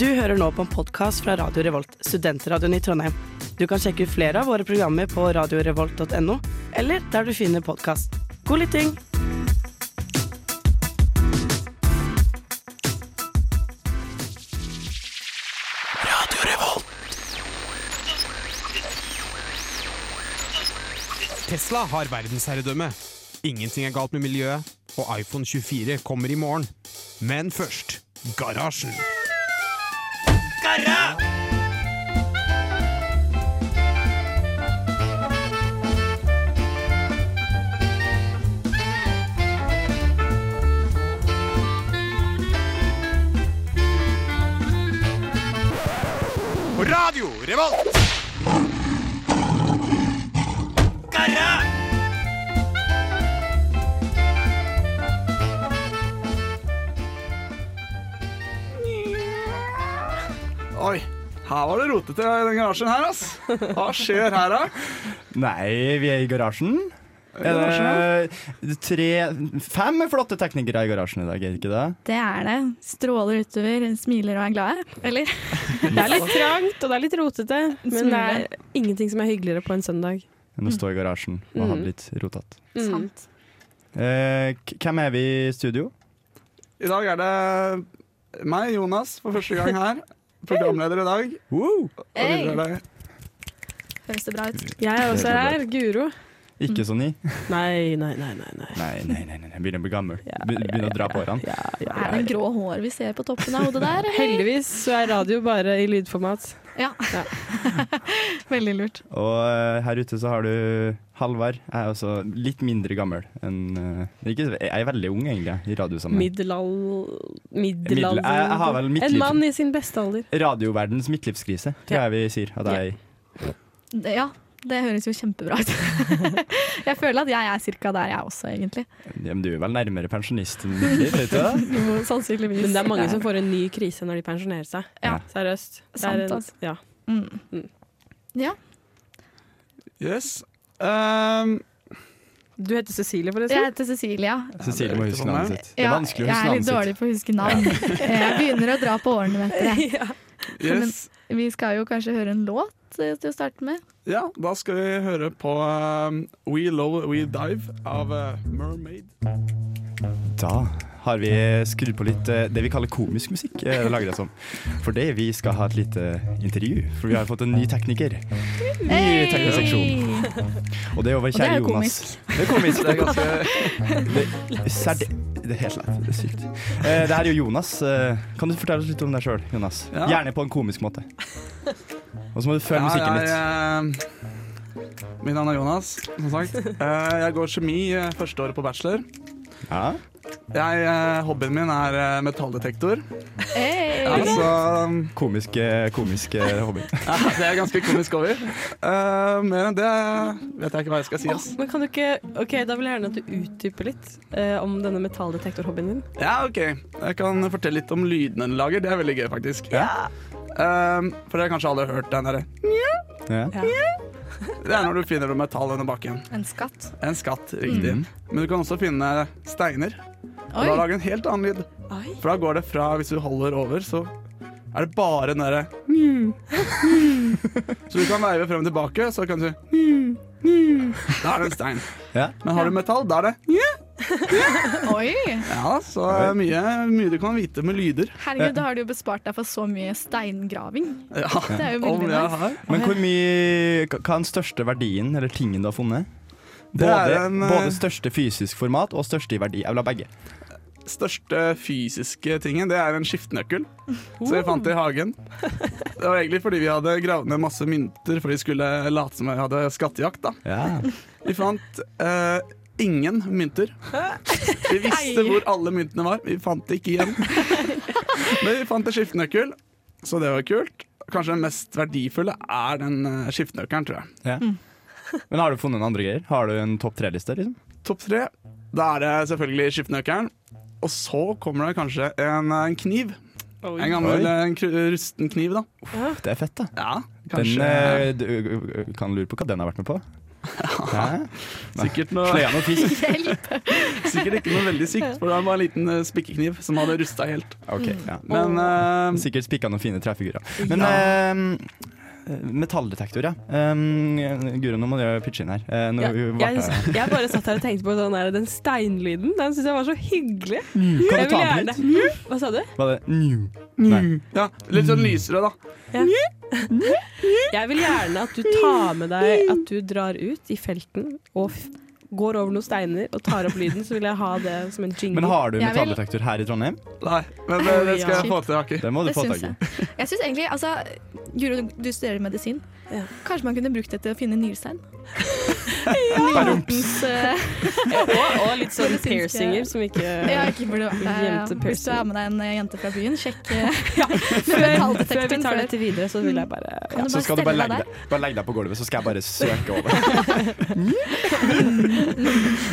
Du hører nå på en podkast fra Radio Revolt, studentradioen i Trondheim. Du kan sjekke ut flere av våre programmer på radiorevolt.no, eller der du finner podkast. God lytting! Tesla har verdensherredømme. Ingenting er galt med miljøet, og iPhone 24 kommer i morgen. Men først Garasjen. Radio Revolt! Oi, her var det rotete i den garasjen her, ass. Hva skjer her, da? Nei, vi er i garasjen. Er det tre, fem flotte teknikere i garasjen i dag, er det ikke det? Det er det. Stråler utover, smiler og er glade. Eller? Det er litt trangt og det er litt rotete, men det er ingenting som er hyggeligere på en søndag. Enn å stå i garasjen og ha det litt rotete. Mm. Sant. Eh, hvem er vi i studio? I dag er det meg, Jonas, for første gang her. Programleder i dag. Woo! Er Høres det bra ut? Jeg er også her. Guro. Ikke så ny? Nei, nei, nei. nei, nei. Nei, nei, nei, nei, begynner å bli gammel. Ja, Be- ja, Begynner å dra på årene. Ja, ja, Er det grå hår vi ser på toppen av hodet der? Heldigvis så er radio bare i lydformat. Ja. Ja. Veldig lurt. Og uh, her ute så har du Halvard. Jeg er også litt mindre gammel enn uh, ikke, Jeg er veldig ung, egentlig, i radiosammenheng. Middelal... Middelalder... jeg- jeg har vel midtliv... En mann i sin beste alder. Radioverdens midtlivskrise, tror Ja. jeg vi sier at jeg ja. Ja, det høres jo kjempebra ut. jeg føler at jeg er cirka der, jeg også, egentlig. Ja, men du er vel nærmere pensjonist enn vet du det? Sannsynligvis. Men det er mange som får en ny krise når de pensjonerer seg. Ja. Seriøst. Det er Sant, en, altså. ja. Mm. Ja. Yes. Um, Du heter Cecilie, Jeg heter heter ja. Cecilie må huske navnet sitt. Det er Ja, vanskelig å jeg er litt dårlig på å huske navn. Jeg begynner å dra på årene, vet dere. yes. Vi skal jo kanskje høre en låt til å starte med. Ja, da skal vi høre på um, We Love We Dive av uh, Mermaid. Da har vi skrudd på litt eh, det vi kaller komisk musikk, eh, lager det som. For det vi skal ha et lite intervju, for vi har fått en ny tekniker Ny tekniseksjon. Og det er jo vår Og det er kjære Jonas. Det er komisk. Det er ganske Det, det er helt slett. Det er sykt. Eh, det her er jo Jonas. Kan du fortelle oss litt om deg sjøl, Jonas? Gjerne på en komisk måte. Og så må du føle musikken litt. Mitt navn er Jonas, som sagt. Eh, jeg går kjemi første året på bachelor. Ja. Jeg, eh, hobbyen min er eh, metalldetektor. Hey. Altså, um, Komiske, komiske eh, hobby. ja, det er ganske komisk over. Eh, mer enn det vet jeg ikke hva jeg skal si. Ass. Men kan du ikke Ok, Da vil jeg gjerne at du utdyper litt eh, om denne metalldetektorhobbyen din. Ja, OK. Jeg kan fortelle litt om lydene den lager. Det er veldig gøy, faktisk. Ja. Eh, for dere har kanskje alle hørt den derre Ja. Det er når du finner noe metall under bakken. En skatt. En skatt, riktig. Mhm. Men du kan også finne steiner. Og da lager den en helt annen lyd. Oi. For da går det fra, hvis du holder over, så er det bare den derre Så du kan veive frem og tilbake, så kan du si Da er det en stein. Ja. Men har du metall, da er det Oi. Ja, så mye, mye du kan vite med lyder. Herregud, da har du jo bespart deg for så mye steingraving. Ja, Det er jo om veldig jeg nice. har. Men hvor mye hva er den største verdien eller tingen du har funnet? Det Både, er en, eh, både største fysisk format og største i verdi. Jeg vil ha begge. største fysiske tingen, det er en skiftenøkkel som vi fant i hagen. Det var egentlig fordi vi hadde gravd ned masse mynter for de skulle late som vi hadde skattejakt. da. Ja. Vi fant uh, ingen mynter. Vi visste hvor alle myntene var, vi fant det ikke igjen. Men vi fant en skiftenøkkel, så det var kult. Kanskje den mest verdifulle er den uh, skiftenøkkelen, tror jeg. Men har du funnet noen andre greier? Har du en topp tre-liste? Liksom? Topp tre, da er det selvfølgelig skiftenøkkelen. Og så kommer det kanskje en, eh, en kniv. En gammel eh, en rusten kniv, da. Det er fett, da. Ja, Den, kanskje eh, du kan lure på hva den har vært med på. Ja. Sikkert, noe, Sløya noe fisk? Sikkert ikke noe veldig sykt, for det var bare en liten spikkekniv som hadde rusta helt. Okay, ja. Men uh... Sikkert spikka noen fine trefigurer. Men eh, metalldetektor, ja. Um, Guro, nå må du pitche inn her. Uh, nå, Ja, jeg, jeg bare satt her og tenkte på sånn der, den steinlyden. Den syns jeg var så hyggelig. kan du ta den litt? Mm. Hva sa du? Var det nju? Mm. ja, litt sånn lysere, da. Jeg vil gjerne at du tar med deg at du drar ut i felten og går over noen steiner og tar opp lyden. Så vil jeg ha det som en jingle. Men har du metalldetektor her i Trondheim? Nei, men det, det skal Ja. jeg få til, Aki. Det må du Det få syns tak i. jeg. Jeg syns egentlig altså, Guro, du studerer medisin. Ja. Kanskje man kunne brukt det til å finne nyrestein? Nymotens, eh, og, og litt sånn piercinger som ikke Ja, ikke burde vært der. Hvis du har med deg en eh, jente fra byen, sjekk eh, Før, før vi tar dette videre, så vil jeg bare ja. Så skal du bare legge, deg bare legge deg på gulvet, så skal jeg bare søke over.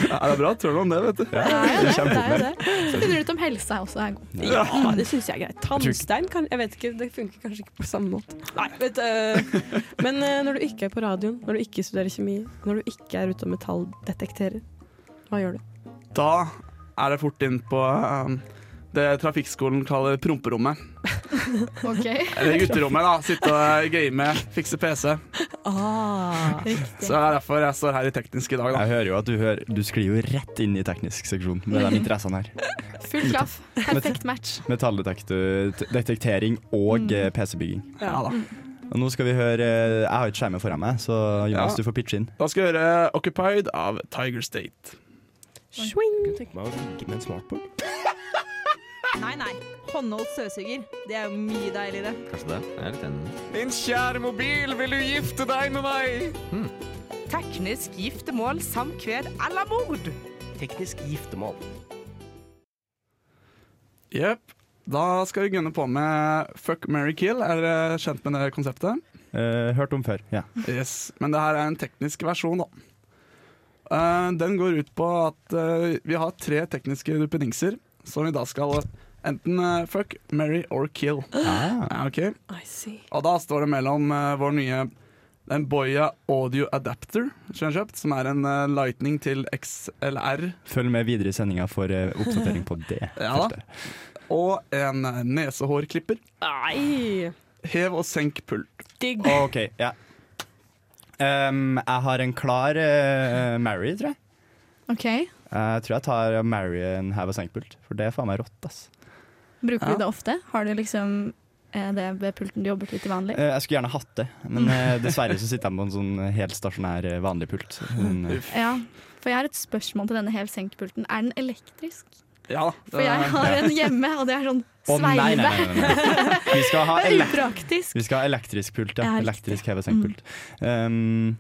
Ja, det er bra troll om det, vet du. Er jo det. det, er jo det. Så finner du ut om helsa også er god. Ja, det syns jeg er greit. Tannstein kan Jeg vet ikke, det funker kanskje ikke på samme måte. Nei, vet du. Men uh, når du ikke er på radioen, når du ikke studerer kjemi, når du ikke er ute og metalldetekterer, hva gjør du? Da er det fort inn på um, det trafikkskolen kaller promperommet. Ok, Eller gutterommet, da. Sitte og game, fikse PC. Ah. Så det er derfor jeg står her i teknisk i dag, da. Jeg hører jo at du, hører, du sklir jo rett inn i teknisk seksjon med de interessene her. Full klaff. Perfekt match. Metalldetektering og Mm. eh, PC-bygging. Ja, da. Og nå skal vi høre eh, Jeg har ikke skjermen foran meg, så Jonas, Ja. du får pitche inn. da skal vi høre Occupied av Tiger State. Swing. Tenk meg å ligge med en smartboard. Nei, nei. Håndholdt støvsuger. Det er jo mye deiligere. Kanskje det. Jeg er litt enig. Min kjære mobil, vil du gifte deg med meg? Teknisk giftermål, samkved eller mord. Teknisk giftermål. Jepp. Da skal vi gunne på med Fuck, marry, kill. Er dere kjent med det konseptet? Eh, hørt om før, ja. Yes, Men det her er en teknisk versjon, da. Eh, den går ut på at eh, vi har tre tekniske duppedingser som vi da skal enten eh, fuck, marry or kill. Ah. Ja, ok? I see. Og da står det mellom eh, vår nye den Boya Audio Adapter kjøpt, som er en uh, Lightning til XLR, Følg med videre i sendinga for uh, oppdatering på det. Ja da. Og en eh, nesehårklipper. Nei. Hev og senk pult. Digg. OK, ja. Um, jeg har en klar uh, Mary, tror jeg. Ok, Jeg tror jeg tar Mary en hev og senk-pult, for det er faen meg rått, ass. Bruker Ja. du det ofte? Har du liksom eh, det ved pulten du jobber til til vanlig? Eh, jeg skulle gjerne hatt det, men dessverre så sitter jeg på en sånn helt stasjonær vanlig pult. En, eh, Ja, for jeg har et spørsmål til denne hel senkpulten. Er den elektrisk? Ja, For jeg har en hjemme, og det er sånn sveive. nei. Vi skal ha, upraktisk. vi skal ha elektrisk pult, ja. Ja. Elektrisk hev Mm. Um,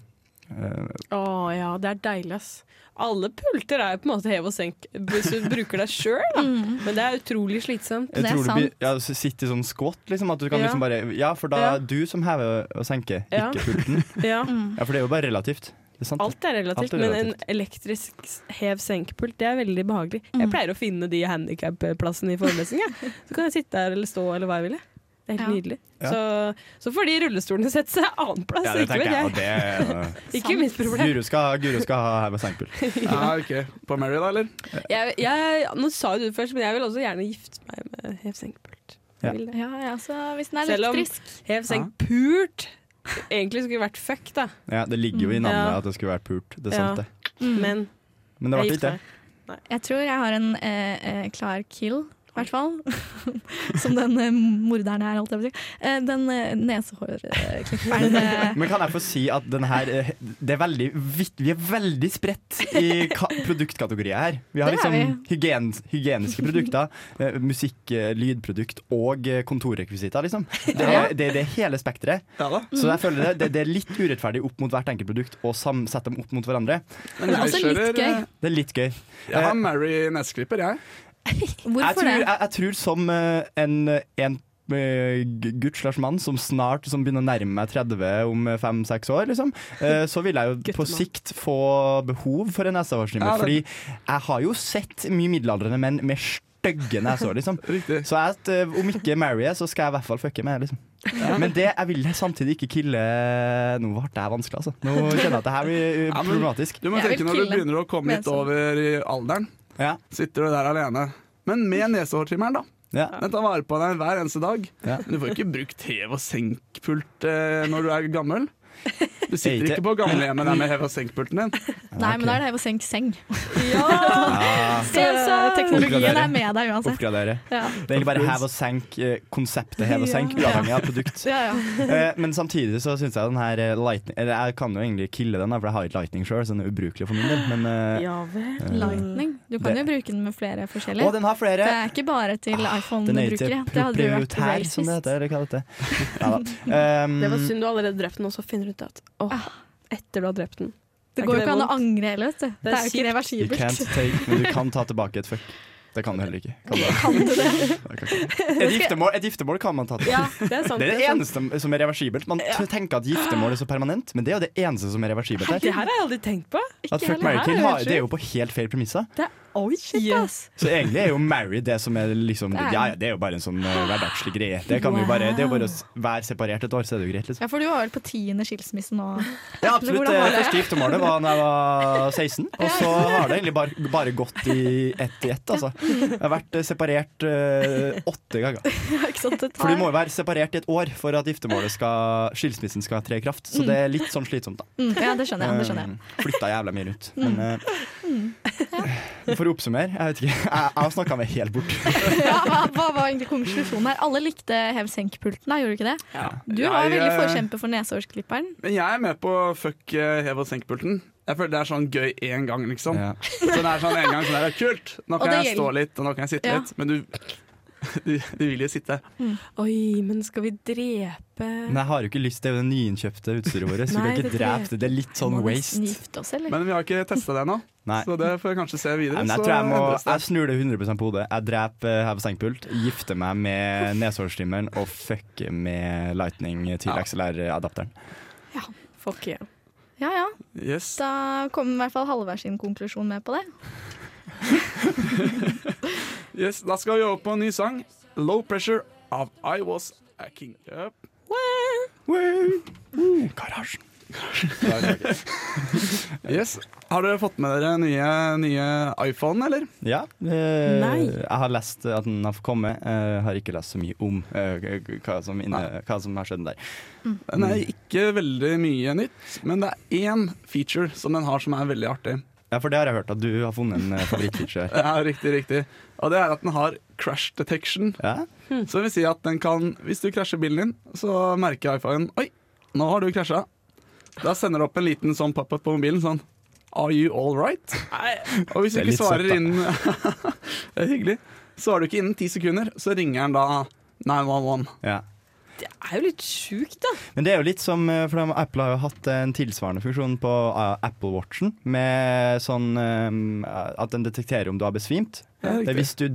eh, Å ja, det er deilig, ass. Alle pulter er jo på en måte hev og senk hvis du bruker deg sjøl, da. Mm. Men det er utrolig slitsomt. jeg Det er du sant. ja, sitte i sånn squat, liksom. At du kan Ja. liksom bare Ja, for da Ja. er du som hever og senker, Ja. ikke pulten. Ja. Mm. Ja, for det er jo bare relativt. Er sant. Alt er relativt, Alt er men en elektrisk hev-senk-pult det er veldig behagelig. Jeg Mm. pleier å finne de handikapplassene i forelesninga. Så kan jeg sitte her eller stå eller hva jeg vil. Det er helt Ja. nydelig. Ja. Så, så får de rullestolene sette seg annen plass. Ja, det ikke vet jeg. jeg. Og det er Ikke mitt problem. Guro skal, Guru skal ha hev og senk-pult. ja, ok. På Mary, da, eller? Jeg, jeg, nå sa jo du det først, men jeg vil også gjerne gifte meg med. Ja. Jeg vil det. Ja, ja, så hvis den er Selv om- Hev-senk-pult egentlig skulle det vært fuck, da. Ja, det ligger jo i navnet Ja. at det skulle vært pult. Det er Ja. sant, det. Mm. Men Men det ble ikke det. Jeg tror jeg har en eh, eh, klar kill, i hvert fall. Som den eh, morderen her, holdt jeg på å si. Eh, den eh, nesehårklipperen. Eh, Men kan jeg få si at den her det er veldig, vidt- Vi er veldig spredt i ka produktkategorier her. Vi har er liksom hygien, hygieniske produkter, musikk, lydprodukt og kontorrekvisitter, liksom. Det er det, det er hele spekteret. Så jeg føler det, det, det er litt urettferdig opp mot hvert enkelt produkt å sette dem opp mot hverandre. Men Men også litt gøy. Det er litt gøy. Jeg har Mary neseklipper, jeg. Jeg tror, det? jeg, jeg tror som eh, en, en eh, gutt slash mann som snart som begynner å nærme meg 30 om fem-seks år, liksom, eh, så vil jeg jo på sikt få behov for en nesehårstrimmer. Ja, Fordi jeg har jo sett mye middelaldrende menn med stygge nesehår, liksom. Riktig. Så jeg, at, eh, om ikke marry, så skal jeg i hvert fall fucke med, liksom. Men det, jeg vil samtidig ikke kille Nå ble det vanskelig, altså. Nå kjenner jeg at det her blir problematisk. Ja, men-. Du må tenke når du begynner å komme litt sånn. over i alderen. Ja. Sitter du der alene. Men med nesehårtrimmeren, da. Ja. Den tar vare på deg hver eneste dag. Ja. Men du får ikke brukt hev og senk-pult eh, når du er gammel. Du sitter Ikke- på gamlehjemmet der med hev og senk-pulten din. Nei, men da er det hev og senk seng. Ja, Så teknologien er med deg uansett. oppgradere. Det er egentlig bare hev og senk, konseptet hev og senk, uavhengig av produkt. Ja, ja. Eh, Men samtidig så syns jeg den her eh, lightning Eller jeg kan jo egentlig kille den, for jeg har ikke lightning sjøl, så den er ubrukelig for min del. Men eh, Ja vel. Lightning. Du kan jo bruke den med flere Å, forskjellige. den har Det er ikke bare til er ikke iPhone-brukere. Det hadde jo vært proprietær, som det heter. Eller hva det heter. Ja, da. Um, Det var synd du allerede drept den, og så finner du ut at Ah. etter du har drept den. Det går jo ikke an å angre heller, Det. Det er jo ikke reversibelt. can't take, men du kan ta tilbake et fuck. Det kan du heller ikke. Kan du? Kan du det? Et, giftermål, et giftermål kan man ta tilbake. Ja, det er sant. Det er det sant. eneste som er reversibelt. Man Ja. tenker at giftermål er så permanent, men det er jo det eneste som er reversibelt her. Det her har jeg aldri tenkt på. At fuck, marry, kill det det er jo på helt feil premisser. Oi, shit, yes. Så egentlig er jo married det som er liksom Det er- Ja, ja, det er jo bare en sånn uh, hverdagslig greie. Det, kan wow. jo bare, det er jo bare å være separert et år, så er det jo greit, liksom. Ja, for du var vel på tiende skilsmisse nå. Ja, absolutt. Var Det første giftermålet var da jeg var 16, og så har det egentlig bare, bare gått i ett i ett, altså. Jeg har vært eh, separert uh, åtte ganger. Ikke sant? Det For du må jo være separert i et år for at giftermålet skal, skilsmissen skal tre i kraft. Så det er litt sånn slitsomt, da. Mm, ja, det skjønner jeg. Det skjønner jeg. Eh, Flytta jævla mye rundt. Men uh, for å oppsummere, jeg vet ikke. Jeg, jeg har snakka meg helt bort. Ja, hva, hva var egentlig konklusjonen her? Alle likte hev-senk-pulten, da, gjorde du ikke det? Du var Jeg, veldig eh, forkjemper for nesehårsklipperen. Men jeg er med på fuck eh, hev og senk-pulten. Jeg føler det er sånn gøy én gang, liksom. Ja. Så det er sånn en gang sånn der, kult, nå kan jeg stå litt, og nå kan jeg sitte Ja. litt. Men du, du, du vil jo sitte. Oi, men skal vi drepe Men jeg har jo ikke lyst til det nyinnkjøpte utstyret vårt. Så vi kan ikke det drepe det. Det er litt sånn Må waste. oss, eller? Men vi har ikke testa det ennå, så det får jeg kanskje se videre. Nei, jeg tror jeg må. Jeg snur det 100% på hodet. Jeg dreper her på og gifter meg med neshårstrimmeren og fucker med lightning til Ja. XLR-adapteren. Ja, Fuck yeah. Ja ja, Yes. da kom i hvert fall halvveis sin konklusjon med på det. yes. Da skal vi over på en ny sang. 'Low Pressure' av I Was A King. Yep. Garasjen. Yes. Har dere fått med dere nye, nye iPhone, eller? Ja. eh, Nei. Jeg har lest at den har kommet. Jeg har ikke lest så mye om eh, hva, som inne, hva som har skjedd der. Den er ikke veldig mye nytt, men det er én feature som den har som er veldig artig. Ja, for det har jeg hørt at du har funnet en eh, favorittfeature. Ja, riktig, riktig. Og det er at den har crash detection. Ja? Så det vil si at den kan, hvis du krasjer bilen din, så merker iPhonen Oi, nå har du krasja. Da sender det opp en liten sånn pop-up på mobilen sånn Are you all right? Og hvis du ikke svarer innen Det er hyggelig. Svarer du ikke innen ti sekunder, så ringer den da 911. ja. Det er jo litt sjukt, da. Men det er jo litt som eh, For de- Apple har jo hatt en tilsvarende funksjon på eh, Apple Watchen, med sånn eh, at den detekterer om du har besvimt. Ja, Det er hvis du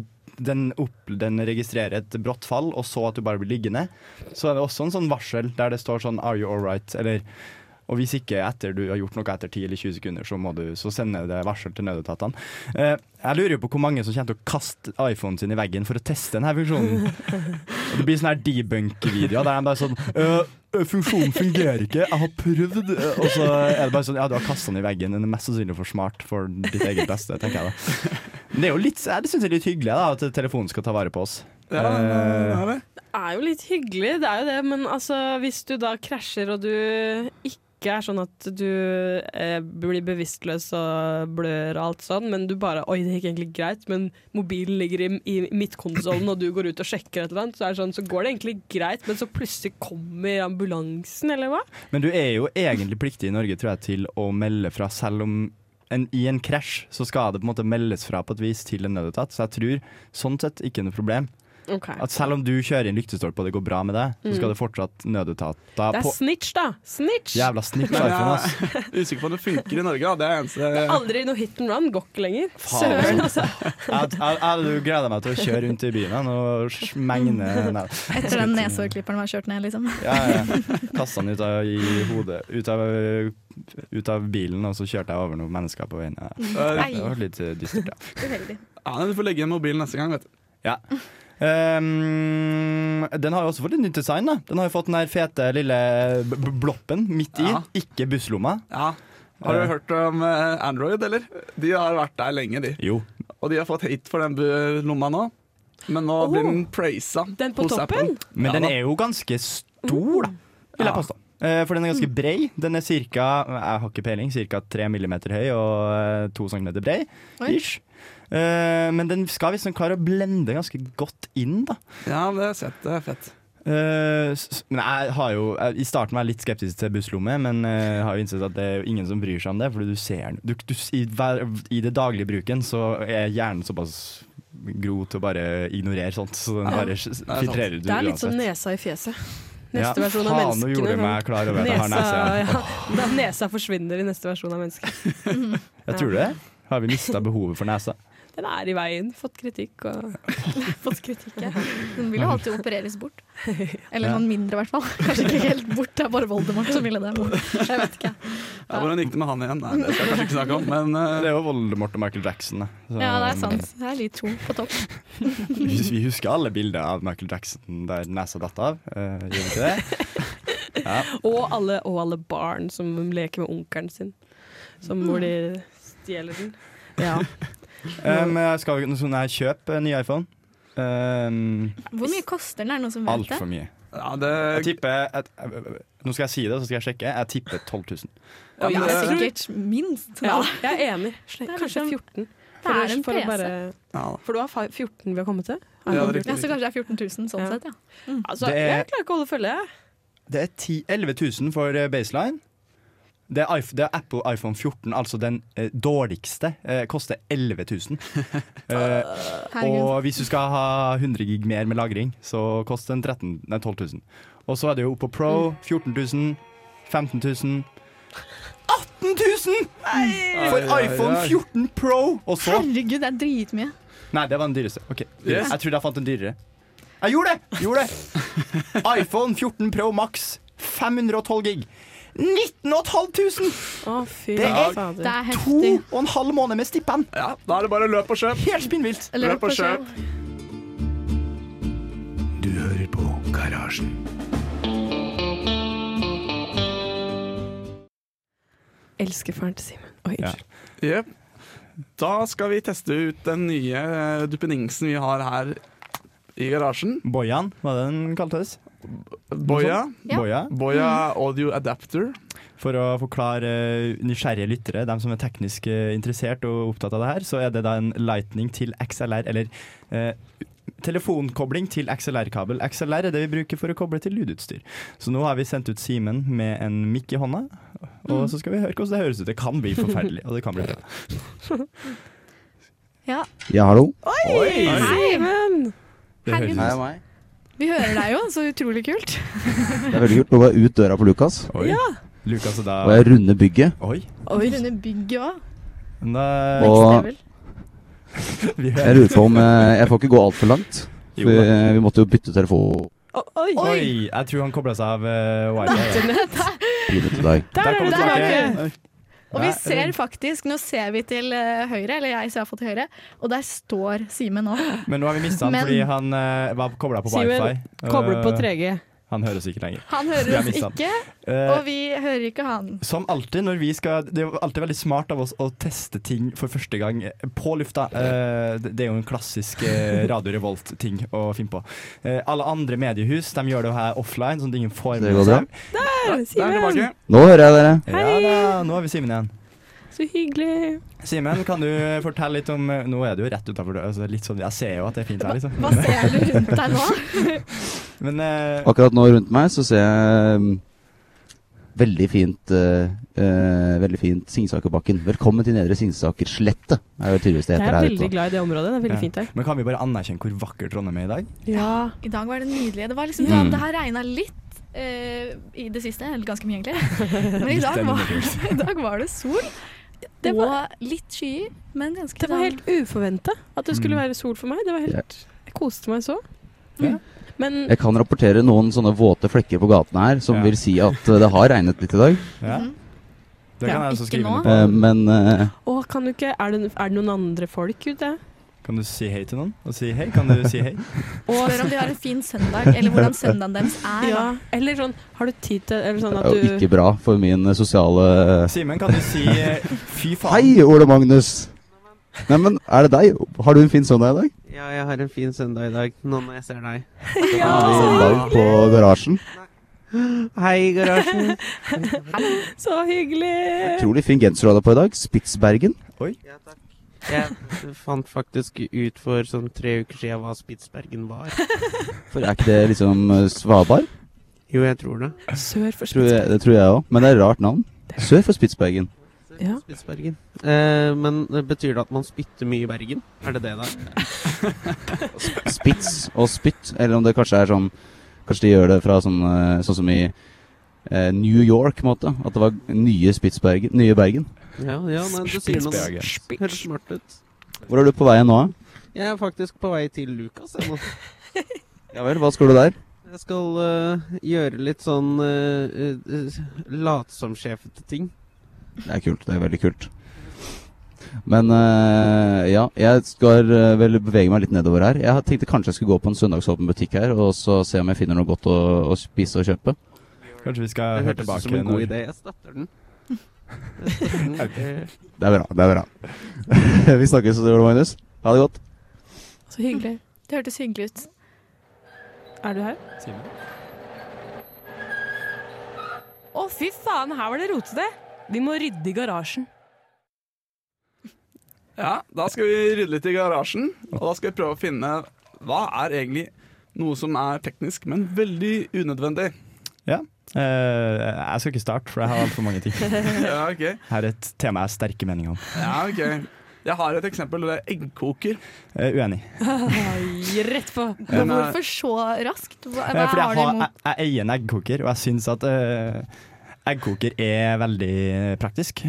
den, opp, den registrerer et brått fall, og så at du bare blir liggende, så er det også en sånn varsel der det står sånn 'Are you alright?' Eller og hvis ikke etter du har gjort noe etter 10 eller 20 sekunder, så, må du, så sender det varsel til nødetatene. Jeg lurer jo på hvor mange som kommer til å kaste iPhonen sin i veggen for å teste denne funksjonen. Og det blir sånn her debunk-video. der de bare sånn «Øh, Funksjonen fungerer ikke, jeg har prøvd. øh», Og så er det bare sånn Ja, du har kasta den i veggen. Den er mest sannsynlig for smart for ditt eget beste, tenker jeg da. Men det er jo litt, jeg synes det er litt hyggelig da, at telefonen skal ta vare på oss. Ja, det er det. Det er jo litt hyggelig, det er jo det, men altså, hvis du da krasjer og du ikke er sånn at du eh, blir bevisstløs og blør og alt sånn, men du bare Oi, det gikk egentlig greit, men mobilen ligger i, i midtkonsollen, og du går ut og sjekker et eller annet, så, er det sånn, så går det egentlig greit, men så plutselig kommer ambulansen, eller hva? Men du er jo egentlig pliktig i Norge tror jeg, til å melde fra, selv om en, i en krasj så skal det på en måte meldes fra på et vis til en nødetat. Så jeg tror sånn sett ikke noe problem. At selv om du kjører inn lyktestolpe og det går bra med deg, så skal det fortsatt nødetater Det er på snitch, da! Snitch! Jævla snitch iPhone, ass. er usikker på om det funker i Norge. Da. Det er eneste Det er aldri noe hit and run, går ikke lenger. Faen, Søren, altså. Jeg jeg- jeg jo meg til å kjøre rundt i byen og smegne Nei. Etter den nesehårklipperen var kjørt ned, liksom. Ja, ja. Kasta den ut av, i hodet ut av, ut av bilen, og så kjørte jeg over noen mennesker på veien. Ja. Det var litt dystert, ja. Uheldig. Ja, Du får legge igjen mobilen neste gang. vet du Ja. Ehm, den har jo også fått et nytt design. da Den har jo fått den der fete lille bloppen midt i, Ja. ikke busslomma. Ja. Har du hørt om eh, Android, eller? De har vært der lenge, de. Jo. Og de har fått hate for den lomma nå. Men nå blir den praisa Den på hos toppen? Apple. Men Ja den er jo ganske stor, da, vil jeg påstå. Eh, For den er ganske brei. Den er ca. Jeg har ikke peiling, ca. 3 millimeter høy og eh, 2 centimeter brei. Ish. Eh, Men den skal visst klare å blende ganske godt inn, da. Ja, det har jeg sett. Det er fett. Eh, s- men jeg har jo I starten var jeg litt skeptisk til busslomme, men eh, jeg har jo innsett at det er jo ingen som bryr seg om det. Fordi du ser den du, du, i, I det daglige bruken så er hjernen såpass gro til å bare ignorere sånt. Så den bare filtrerer du Det er litt som nesa i fjeset. Ja, Neste versjon av faen, nå menneskene. gjorde du sånn. meg klar over at jeg har nesa. ja, da nesa forsvinner i neste versjon av mennesket. Jeg tror det. Har vi mista behovet for nesa? Den er i veien. Fått kritikk og Fått kritikk, ja. Den vil jo alltid opereres bort. Eller Ja. noen mindre, i hvert fall. Kanskje ikke helt bort, det er bare Voldemort som ville det. Jeg vet ikke. Ja, hvordan gikk det med han igjen? Nei, det skal jeg kanskje ikke snakke om, men uh, Det er jo Voldemort og Michael Jackson. Så- Ja, det er sant. Det er de to på topp. Vi vi husker alle bilder av Michael Jackson der nesa datt av. Uh, gjør vi ikke det? Ja. Og alle, og alle barn som leker med onkelen sin. Som hvor de stjeler den. Ja. Um, jeg skal vi her kjøpe en ny iPhone. Um, Hvor mye koster den? Er det noen som vet det? Altfor mye. ja, Jeg det, tipper et, Nå skal jeg si det, så skal jeg sjekke. Jeg tipper 12 000. ja, Oi, men det er sikkert minst. ja, jeg er enig. Kanskje liksom- 14. Det er en for, PC. bare, for du har 14 vi har kommet til? Ja, det. Ja, så kanskje det er 14 000 sånn Ja. sett, ja. Altså, Det er- Jeg klarer ikke å holde følge. Det er 10, 11 000 for eh, baseline. Det er, iPhone, det er Apple iPhone 14, altså den eh, dårligste, eh, koster 11 000. Eh, og hvis du skal ha 100 gig mer med lagring, så koster den 13, nei, 12 000. Og så er det jo på Pro 14 000, 15 000 18 000 for Oi, oi, iPhone 14 Pro! Og så Herregud, det er dritmye. Nei, det var den dyreste. Ok, Yes. Jeg trodde jeg fant en dyrere. Jeg gjorde det! Gjorde det. iPhone 14 Pro Max 512 gig. 19 500! Å, Det er- Det er To og en halv måned med stipend. ja, da er det bare løp og kjøp. Helt spinnvilt. Løp, Løp og kjøp. Du hører på Garasjen. Elsker faren til Simen. Oi, Ja. Yep. Da skal vi teste ut den nye duppeningsen vi har her i garasjen. Bojan, var det den kaltes? Boya. Ja. Boja. Boya Audio Adapter. For å forklare nysgjerrige lyttere, dem som er teknisk eh, interessert og opptatt av det her, så er det da en lightning til XLR, eller eh, telefonkobling til XLR-kabel. XLR er det vi bruker for å koble til lydutstyr. Så nå har vi sendt ut Simen med en mikk i hånda, og så skal vi høre hvordan det høres ut. Det kan bli forferdelig, og det kan bli bra. Ja. Ja, hallo. Oi! Simen! Det Herregud. Hei, meg. Vi hører deg jo, så utrolig kult. Det er veldig kult. Nå går jeg ut døra på Lukas, Oi. Lukas og da og jeg runder bygget. Oi. Oi. Under bygget òg. Og jeg lurer på om eh, jeg får ikke gå altfor langt. For Vi, vi måtte jo bytte telefon Å, oi! Oi, jeg tror han kobla seg av uh, wifi. ja. Der kom det det er tilbake. Og vi ser faktisk, nå ser vi til eh, høyre, eller jeg ser iallfall til høyre, og der står Simen nå. Men nå har vi mista han fordi han eh, var kobla på Simen, wifi. Kobler på Eh, 3G. Han høres ikke lenger. Han høres ikke, Eh, og vi hører ikke han. som alltid når vi skal Det er alltid veldig smart av oss å teste ting for første gang eh, på lufta. Eh, det er jo en klassisk Radio Revolt-ting å finne på. Eh, alle andre mediehus de gjør det her offline, sånn at ingen får med seg. Der er Simen! Nå hører jeg dere. Ja da, nå har vi Simen igjen. Så hyggelig. Simen, kan du fortelle litt om Nå er du jo rett utafor altså litt sånn, Jeg ser jo at det er fint her, liksom. Hva ser du rundt deg nå? Men uh, Akkurat nå rundt meg så ser jeg um, veldig fint uh, Veldig fint Singsakerbakken. Velkommen til Nedre Singsakerslettet, er jo tydeligvis det Jeg er her veldig glad i det området. Det er veldig Ja. fint her. Men kan vi bare anerkjenne hvor vakker Trondheim er i dag? Ja. I dag var det nydelig. Det var liksom Mm. Det har regna litt Uh, i det siste, eller ganske mye egentlig. Men i dag var, i dag var det sol. Det var- og litt skyer, men ganske Det var sånn- helt uforventa at det skulle Mm. være sol for meg. Det var helt, jeg koste meg så. Ja. Men Jeg kan rapportere noen sånne våte flekker på gatene her, som Ja. vil si at eh, det har regnet litt i dag. Ja, Mhm. det kan Ja, jeg også skrive under på. Eh, Men uh, å, kan du ikke er det, er det noen andre folk ute? Kan du si hei til noen? Og si hei? Kan du si hei? og Spør om de har en fin søndag, eller hvordan søndagen deres er. Ja, eller sånn Har du tid til Eller sånn Det at er jo du ikke bra for min eh, sosiale Simen, kan du si eh, fy faen? Hei, Ole Magnus! Neimen, er det deg? Har du en fin søndag i dag? Ja, jeg har en fin søndag i dag, nå når jeg ser deg. Ja. Søndag på garasjen? Hei, garasjen. Så hyggelig! Utrolig fin genser du hadde på i dag. Spitsbergen. Oi. Jeg fant faktisk ut for sånn tre uker siden hva Spitsbergen var. For er ikke det liksom svabar? Svalbard? Jo, jeg tror det. Sør for Tror jeg, det tror jeg òg. Men det er et rart navn. Sør for Spitsbergen. Ja. Spitsbergen. Eh, men eh, betyr det at man spytter mye i Bergen? Er det det da? Spits og spytt. Eller om det kanskje er sånn Kanskje de gjør det fra sånn, eh, sånn som i eh, New York, på en måte. At det var nye Spitsbergen. Nye Bergen. Ja, ja nei, du sier noe. helt smart ut. Hvor er du på vei nå? Jeg er faktisk på vei til Lukas jeg nå. Ja vel, hva skal du der? Jeg skal uh, gjøre litt sånn uh, uh, latsomsjefete ting. Det er kult. Det er veldig kult. Men uh, ja, jeg skal eh, vel bevege meg litt nedover her. Jeg tenkte kanskje jeg skulle gå på en søndagsåpen butikk her og så se om jeg finner noe godt å, å spise og kjøpe. Kanskje vi skal høre hørtes ut tilbake som en god idé. Jeg støtter den. Det er bra. det er bra Vi snakkes, Ole Magnus. Ha det godt. Så hyggelig. Det hørtes hyggelig ut. Er du her? Å, fy faen, her var det rotete! Vi må rydde i garasjen. Ja, da skal vi rydde litt i garasjen, og da skal vi prøve å finne hva er egentlig noe som er teknisk, men veldig unødvendig. Ja. Eh, jeg skal ikke starte, for jeg har altfor mange ting. Ja, okay. Her er et tema jeg har sterke meninger om. Ja, ok. Jeg har et eksempel, det er eggkoker. Uh, uenig. Rett på. Men hvorfor så raskt? Hva, Eh, hva fordi jeg, har, jeg, imot? jeg eier en eggkoker, og jeg syns at uh, eggkoker er veldig praktisk.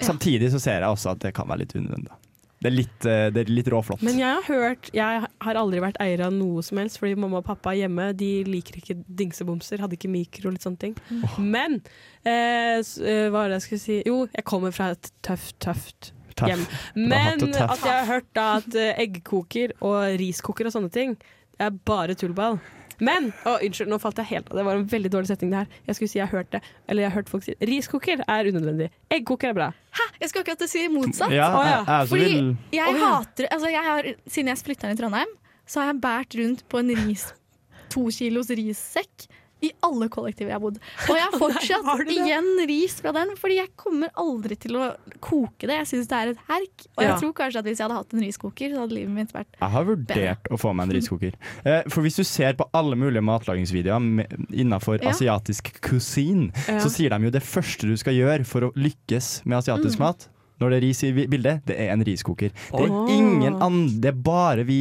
Samtidig så ser jeg også at det kan være litt unødvendig. Det er litt, eh, det er litt råflott. Men jeg har hørt Jeg har aldri vært eier av noe som helst, fordi mamma og pappa hjemme De liker ikke dingsebomser, hadde ikke mikro og litt sånne ting. Men eh, eh, hva var det jeg skulle si? Jo, jeg kommer fra et tøft, tøft Tøff. hjem. Men at jeg har hørt da at eh, eggkoker og riskoker og sånne ting det er bare tullball. Men å, Unnskyld, nå falt jeg helt av. Det var en veldig dårlig setning. det her Jeg skulle si jeg hørte det. Eller jeg har hørt folk si riskoker er unødvendig. Eggkoker er bra. Hæ? Jeg skal akkurat si motsatt. Ja, Å, ja. jeg, jeg Fordi vil jeg oh, ja. hater altså jeg har, Siden jeg flytta inn i Trondheim, så har jeg båret rundt på en ris, to kilos rissekk i alle kollektiver jeg har bodd. Og jeg har fortsatt har igjen ris fra den, fordi jeg kommer aldri til å koke det. Jeg syns det er et herk. Og jeg Ja. tror kanskje at hvis jeg hadde hatt en riskoker, så hadde livet mitt vært bedre. Jeg har vurdert å få meg en riskoker. Eh, for hvis du ser på alle mulige matlagingsvideoer innafor Ja. asiatisk kusin, Ja. så sier de jo det første du skal gjøre for å lykkes med asiatisk Mm. mat, når det er ris i bildet, det er en riskoker. Det er ingen andre, det er bare vi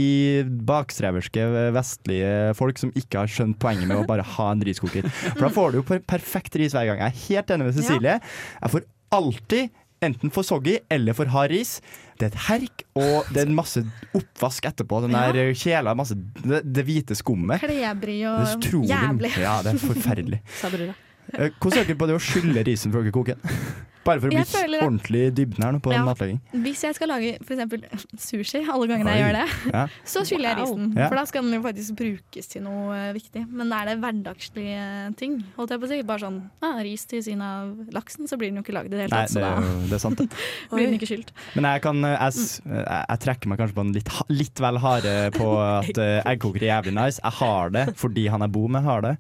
bakstreverske vestlige folk som ikke har skjønt poenget med å bare ha en riskoker. For da får du jo perfekt ris hver gang. Jeg er helt enig med Cecilie. Jeg får alltid enten for soggy eller for hard ris. Det er et herk, og det er masse oppvask etterpå. Den der kjela, masse, det, det hvite skummet. klebrig og jævlig. Ja, det er forferdelig. Sa brura. Eh, Hvordan er dere på det å skylle risen før dere koker den? Bare for å bli føler ordentlig i dybden her nå på Ja. matlaging. Hvis jeg skal lage f.eks. sushi, alle gangene jeg gjør det, Ja. så skyller jeg risen. Ja. For da skal den jo faktisk brukes til noe eh, viktig. Men er det hverdagslige ting, holdt jeg på å si, bare sånn ah, ris til siden av laksen, så blir den jo ikke lagd i det hele tatt. Så da det er sant. det. blir den ikke skylt. Men jeg, kan, eh, jeg, jeg, jeg trekker meg kanskje på en litt, litt vel harde på at eggkoker er jævlig nice. Jeg har det fordi han jeg bor med, har det.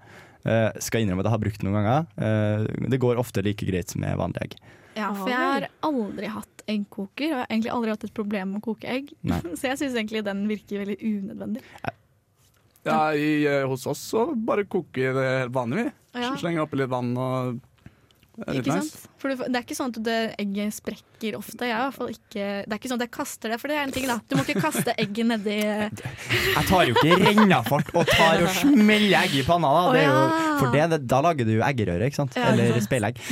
Eh, skal innrømme at jeg har brukt det noen ganger. Uh, det går ofte like greit som med vanlig egg. Ja, for jeg har aldri hatt eggkoker, og jeg har egentlig aldri hatt et problem med å koke egg. Nei. Så jeg syns egentlig den virker veldig unødvendig. Ja, i, eh, hos oss så bare koker det helt vanlig, vi. Ja. Slenger oppi litt vann og Ikke nice. sant? For det, er ikke sånn at det, egget sprekker ofte. Jeg i hvert fall ikke, det er ikke sånn at jeg kaster det, for det er en ting, da. Du må ikke kaste egget nedi Jeg tar jo ikke rennafart og tar og smeller egg i panna. Da. Det jo, for det, da lager du jo eggerøre, ikke sant? Eller speilegg.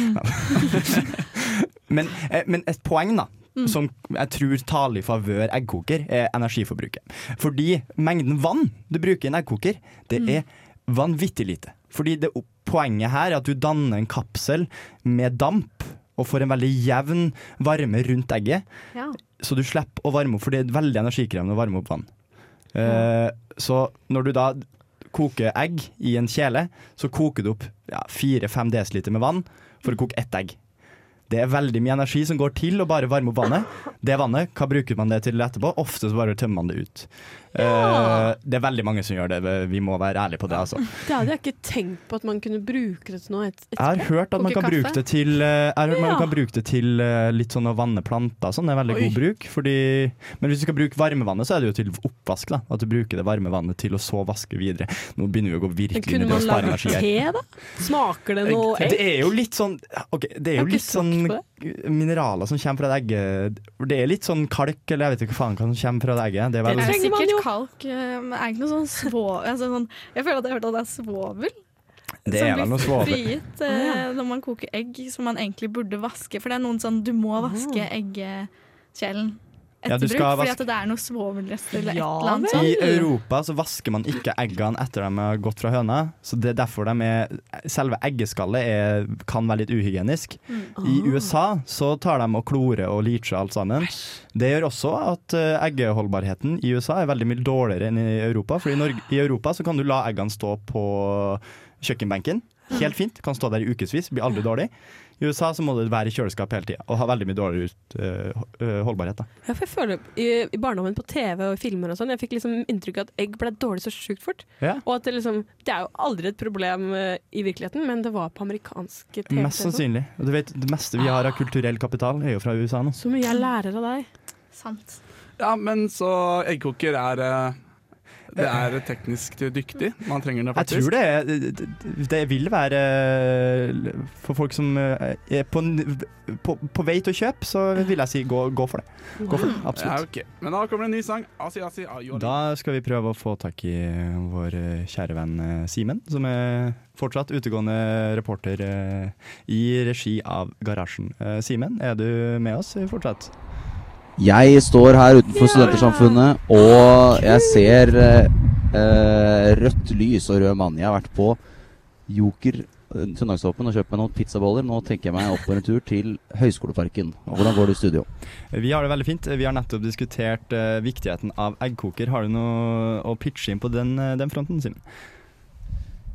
men, eh, men et poeng, da. Mm. Som jeg tror taler i favør eggkoker, er energiforbruket. Fordi mengden vann du bruker i en eggkoker, det Mm. er vanvittig lite. Fordi det, poenget her er at du danner en kapsel med damp. og får en veldig jevn varme rundt egget. Ja. Så du slipper å varme opp, for det er veldig energikrevende å varme opp vann. Eh, så når du da koker egg i en kjele, så koker du opp ja, 4-5 dl med vann for å koke ett egg. Det er veldig mye energi som går til å bare varme opp vannet. Det vannet, hva bruker man det til etterpå? Ofte så bare tømmer man det ut. Eh, det er veldig mange som gjør det, vi må være ærlige på det. Altså. Det hadde jeg ikke tenkt på at man kunne bruke det til noe. Et, Jeg har hørt at man kan bruke det til, eh, jeg har hørt man kan bruke det til eh, litt sånn å vanne planter. Sånn, det er veldig Oi. god bruk. Fordi, men hvis du skal bruke varmevannet, så er det jo til oppvask. Da. At du bruker det varme vannet til å så vaske videre. Nå begynner vi å gå virkelig inn i det å man spare lage energi her. te, da? Smaker det noe egg? Det er jo litt sånn okay, Det er jo litt sånn mineraler som kommer fra det egget. Det er litt sånn kalk, eller jeg vet ikke hva faen hva som kommer fra det egget. Det er vel, er trenger man jo. Kalk, eh, men er ikke noe sånn svovel Altså, sånn, jeg føler at jeg har hørt at det er svovel. det er som blir frigitt eh, når man koker egg, som man egentlig burde vaske. For det er noen sånn Du må vaske eggekjelen Ja, etter du bruk, fordi at det er noe svovelrester eller Ja et eller annet sånt. I Europa så vasker man ikke eggene etter de har gått fra høna. Så det er derfor de er Selve eggeskallet er, kan være litt uhygienisk. Mm. I USA så tar de og klorer og leacher alt sammen. Det gjør også at eh, eggeholdbarheten i USA er veldig mye dårligere enn i Europa. For i, Norge, i Europa så kan du la eggene stå på kjøkkenbenken. Helt fint. Kan stå der i ukevis, blir aldri dårlig. I USA så må det være i kjøleskap hele tida og ha veldig mye dårligere ut, eh, holdbarhet. Da. Ja, for jeg føler I, i barndommen på TV og filmer og sånn, jeg fikk liksom inntrykk av at egg ble dårlig så sjukt fort. Ja. Og at det liksom Det er jo aldri et problem eh, i virkeligheten, men det var på amerikanske TV. Mest sannsynlig. Og du vet, det meste vi har av kulturell kapital, er jo fra USA nå. Så mye jeg lærer av deg. Sant. Ja, men så eggkoker er eh, Det er teknisk dyktig. Man trenger det Jeg tror det, er, det, vil være For folk som eh, er på, på, på vei til å kjøpe, så vil jeg si gå, gå for det. Gå for det, Ja, okay. Men da kommer det en ny sang. Asi, asi. Da skal vi prøve å få tak i vår eh, kjære venn eh, Simen, som er fortsatt utegående reporter eh, i regi av Garasjen. Eh, Simen, er du med oss fortsatt? Jeg står her utenfor Studentersamfunnet, og jeg ser eh, eh, rødt lys og rød mann. Jeg har vært på Joker eh, søndagsåpen og kjøpt meg noen pizzaboller. Nå tenker jeg meg opp på en tur til Høgskoleparken. Hvordan går det i studio? Vi har det veldig fint. Vi har nettopp diskutert eh, viktigheten av eggkoker. Har du noe å pitche inn på den, eh, den fronten, Simen?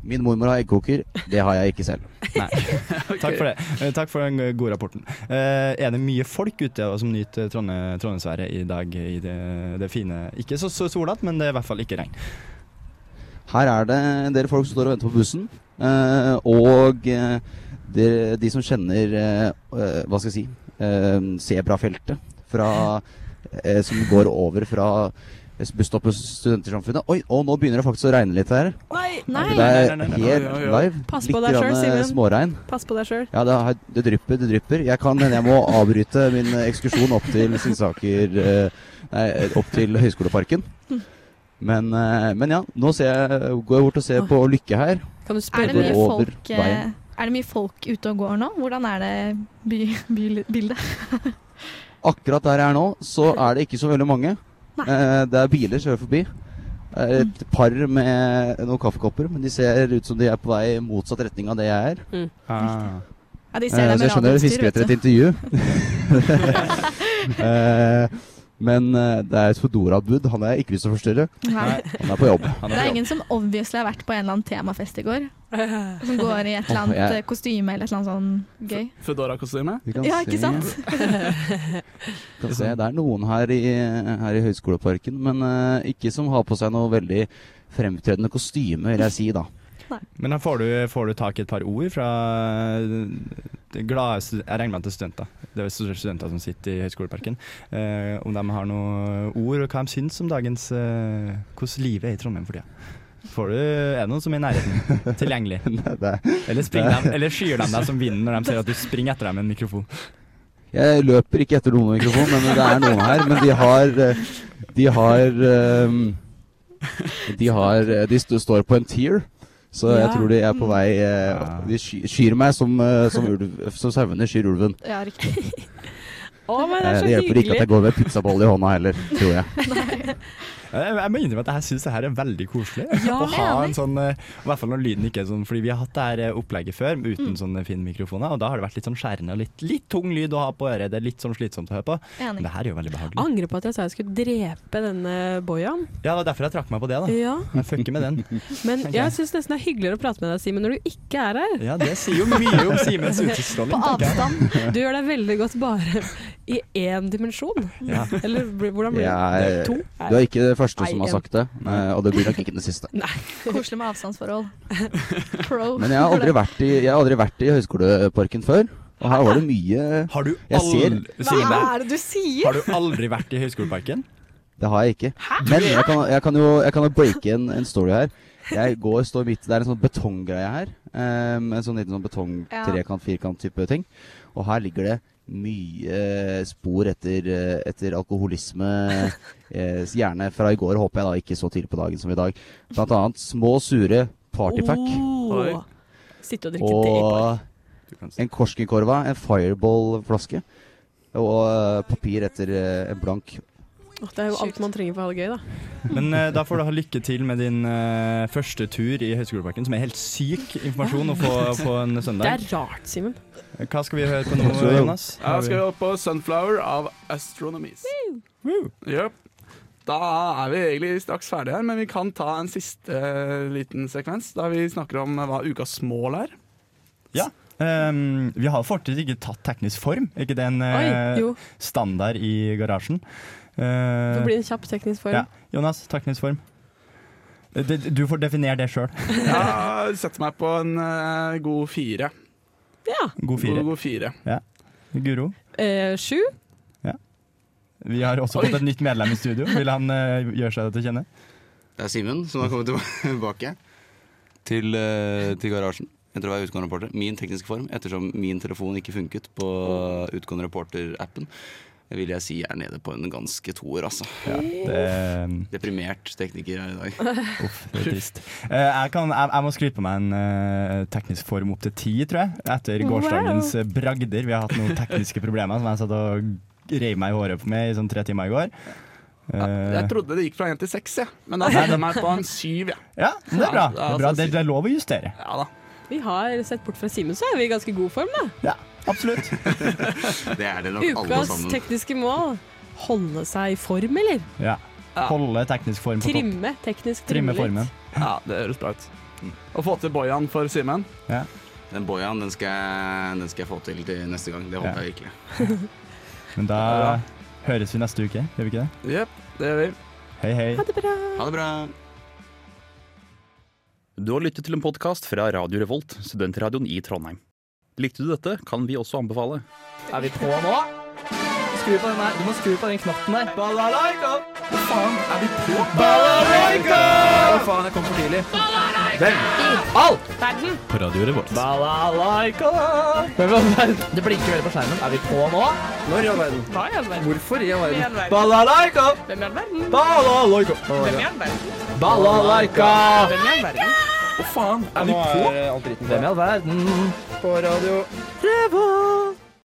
Min mormor har eggkoker. Det har jeg ikke selv. Nei. Takk for det. Eh, Takk for den gode rapporten. Eh, er det mye folk ute som nyter Trondhe- Trondheimsværet i dag i det, det fine Ikke så, så solete, men det er i hvert fall ikke regn. Her er det en del folk som står og venter på bussen. eh, og de, de som kjenner Hva skal jeg si Sebrafeltet fra eh, Som går over fra busstoppet Studentersamfunnet. Oi, og nå begynner det faktisk å regne litt her. Nei! Nei. Det er helt live. Pass på deg selv, eh, Simen. småregn. Pass på deg sjøl. Ja, det, er, det drypper, det drypper. Jeg kan hende jeg må avbryte min eh, ekskursjon opp til Singsaker eh, Nei, opp til Høgskoleparken. Men, men ja, nå ser jeg, går jeg bort og ser på Lykke her. Kan du Er det mye Over folk, veien. er det mye folk ute og går nå? Hvordan er det by, bybildet? Akkurat der jeg er nå, så er det ikke så veldig mange. Nei. Eh, det er biler som kjører forbi. Det er et par med noen kaffekopper, men de ser ut som de er på vei i motsatt retning av det jeg er. Ah. Ja, de Eh, ser det så med jeg skjønner de fisker etter et intervju. Eh, men eh, det er et Foodora-bud. Han har jeg ikke lyst til å forstyrre. Nei. Han er på jobb. Han Det er er ingen som obviously har vært på en eller annen temafest i går. Som går i et eller annet oh, jeg- eh, kostyme eller et eller annet sånn gøy. Foodora-kostyme. Ja, ikke sant? Kan se. Det er noen her i, her i Høgskoleparken, men uh, ikke som har på seg noe veldig fremtredende kostyme, vil jeg si, da. Men da får du, får du tak i et par ord fra glade Jeg regner med at det er studenter. Det er stu- studenter som sitter i Høgskoleparken. Eh, om de har noen ord, og hva de syns om dagens eh, Hvordan livet er i Trondheim for tida. Får du, er det noen som er i nærheten? Tilgjengelig? Er- Eller, de, eller skyer de deg som vinden når de ser at du springer etter dem med en mikrofon? Jeg løper ikke etter noen mikrofon, men det er noen her. Men de har eh, De har ehm, De har eh, De står på en tier. Så jeg tror de er på vei eh. De skyr meg som, eh, som, ulv, som sauene skyr ulven. Ja, riktig. Å, men det Eh, er så Det hjelper ikke at jeg går med pizzabolle i hånda heller, tror jeg. Jeg, jeg må innrømme at jeg syns det her er veldig koselig. Ja, å ha en sånn, eh, I hvert fall når lyden ikke er sånn Fordi vi har hatt det her eh, opplegget før uten sånne fine mikrofoner, og da har det vært litt sånn skjærende og litt, litt tung lyd å ha på øret. Det er litt sånn slitsomt å høre på. Men det her er jo veldig behagelig. Angrer på at jeg sa jeg skulle drepe denne boyaen. Ja, det var derfor jeg trakk meg på det, da. Ja, Jeg fucker med den. men okay. jeg syns nesten det er hyggeligere å prate med deg, Simen, når du ikke er her. Ja, det sier jo mye om Simens På uttrykksstråling, jeg. avstand. Du gjør deg veldig godt bare i én dimensjon. Ja. Eller hvordan blir det? Jeg, To? du har ikke det første som har sagt det, eh, og det blir nok ikke det siste. Nei. Koselig med avstandsforhold. Pro. Men jeg har aldri vært i, jeg har aldri vært i Høgskoleparken før, og her var det mye Har du Jeg ser- aldri Simen, er det du sier? har du aldri vært i Høgskoleparken? Det har jeg ikke. Hæ? Men jeg kan, jeg kan jo jeg kan jo breake en, en story her. Jeg går, står midt, Det er en sånn betonggreie her. Um, en sånn liten sånn betong-trekant-firkant-type ting. Og her ligger det mye spor etter, eh, etter alkoholisme. Eh, gjerne fra i går, håper jeg da, ikke så tidlig på dagen som i dag. Blant annet små, sure partypack. Oh. Sitte og drikke det i bar. En Korskenkorva, en Fireball-flaske. Og eh, papir etter eh, en blank Det er jo alt man trenger for å ha det gøy, da. Men uh, da får du ha lykke til med din eh, første tur i Høgskoleparken, som er helt syk informasjon å få på en Det er rart, Simen. Hva skal vi høre på nå, Jonas? Ja, skal vi høre på Sunflower av Astronomies. Yep. Da er vi egentlig straks ferdige her, men vi kan ta en siste uh, liten sekvens da vi snakker om eh, hva ukas mål er. Ja. Um, vi har fortsatt ikke tatt teknisk form. Er ikke det en eh, standard i garasjen? Det Eh, blir en kjapp teknisk form. ja. Jonas, teknisk form. Du får definere det sjøl. Jeg setter meg på en god fire. Ja. God fire. God, god fire. Guro. Eh, sju? Vi har også Oi. fått et nytt medlem i studio. Vil han eh, gjøre seg til kjenne? Det er Simen som har kommet tilbake til, eh, til garasjen etter å være utgående reporter. Min tekniske form, ettersom min telefon ikke funket på utgående reporter-appen, vil jeg si er nede på en ganske toer, altså. Ja, det, Deprimert tekniker her i dag. uff, det er trist. Eh, jeg, kan, jeg, jeg må skryte på meg en eh, teknisk form opp til ti, tror jeg. Etter gårsdagens wow. bragder. Vi har hatt noen tekniske problemer som jeg satt og reiv meg i håret med i sånn tre timer i går. Ja, Eh, jeg trodde det gikk fra én til seks, ja. men da setter jeg meg på en syv. Ja. ja, det er bra. Ja, Det er, bra. så Det, det er lov å justere. ja da. Vi har sett bort fra Simen, så er vi i ganske god form, da. Ja, absolutt. Det er det nok alle Ukas tekniske mål. Holde seg i form, eller? Ja. Holde teknisk form på topp. Teknisk. Trimme formen. Ja, det høres bra ut. Å få til Bojan for Simen. Den Bojan den skal, den skal jeg få til til neste gang. Det håper Ja. jeg virkelig. Men da høres vi neste uke, gjør vi ikke det? Jepp, det gjør vi. Hei, hei. Ha det bra. Ha det bra. Du har lyttet til en podkast fra Radio Revolt, studentradioen i Trondheim. Likte du dette, kan vi også anbefale. Er vi på nå? Skru på den der. Du må skru på den knotten der. Balalaika! Hva faen, er vi på? Balalaika! Hva faen, jeg kom for tidlig. Hvem? All! Verden. På Radio Revolt. Balalaika! Hvem i all verden? Det blinker veldig på skjermen. Er vi på nå? Når i all verden? Hva i all verden? Hvorfor i all i all verden? verden? Balalaika! Hvem i all verden? Balalaika! Hvem i all verden? Balalaika! Hvem i all verden? Hva faen, er vi på? Hvem i all verden? På radio Revolt!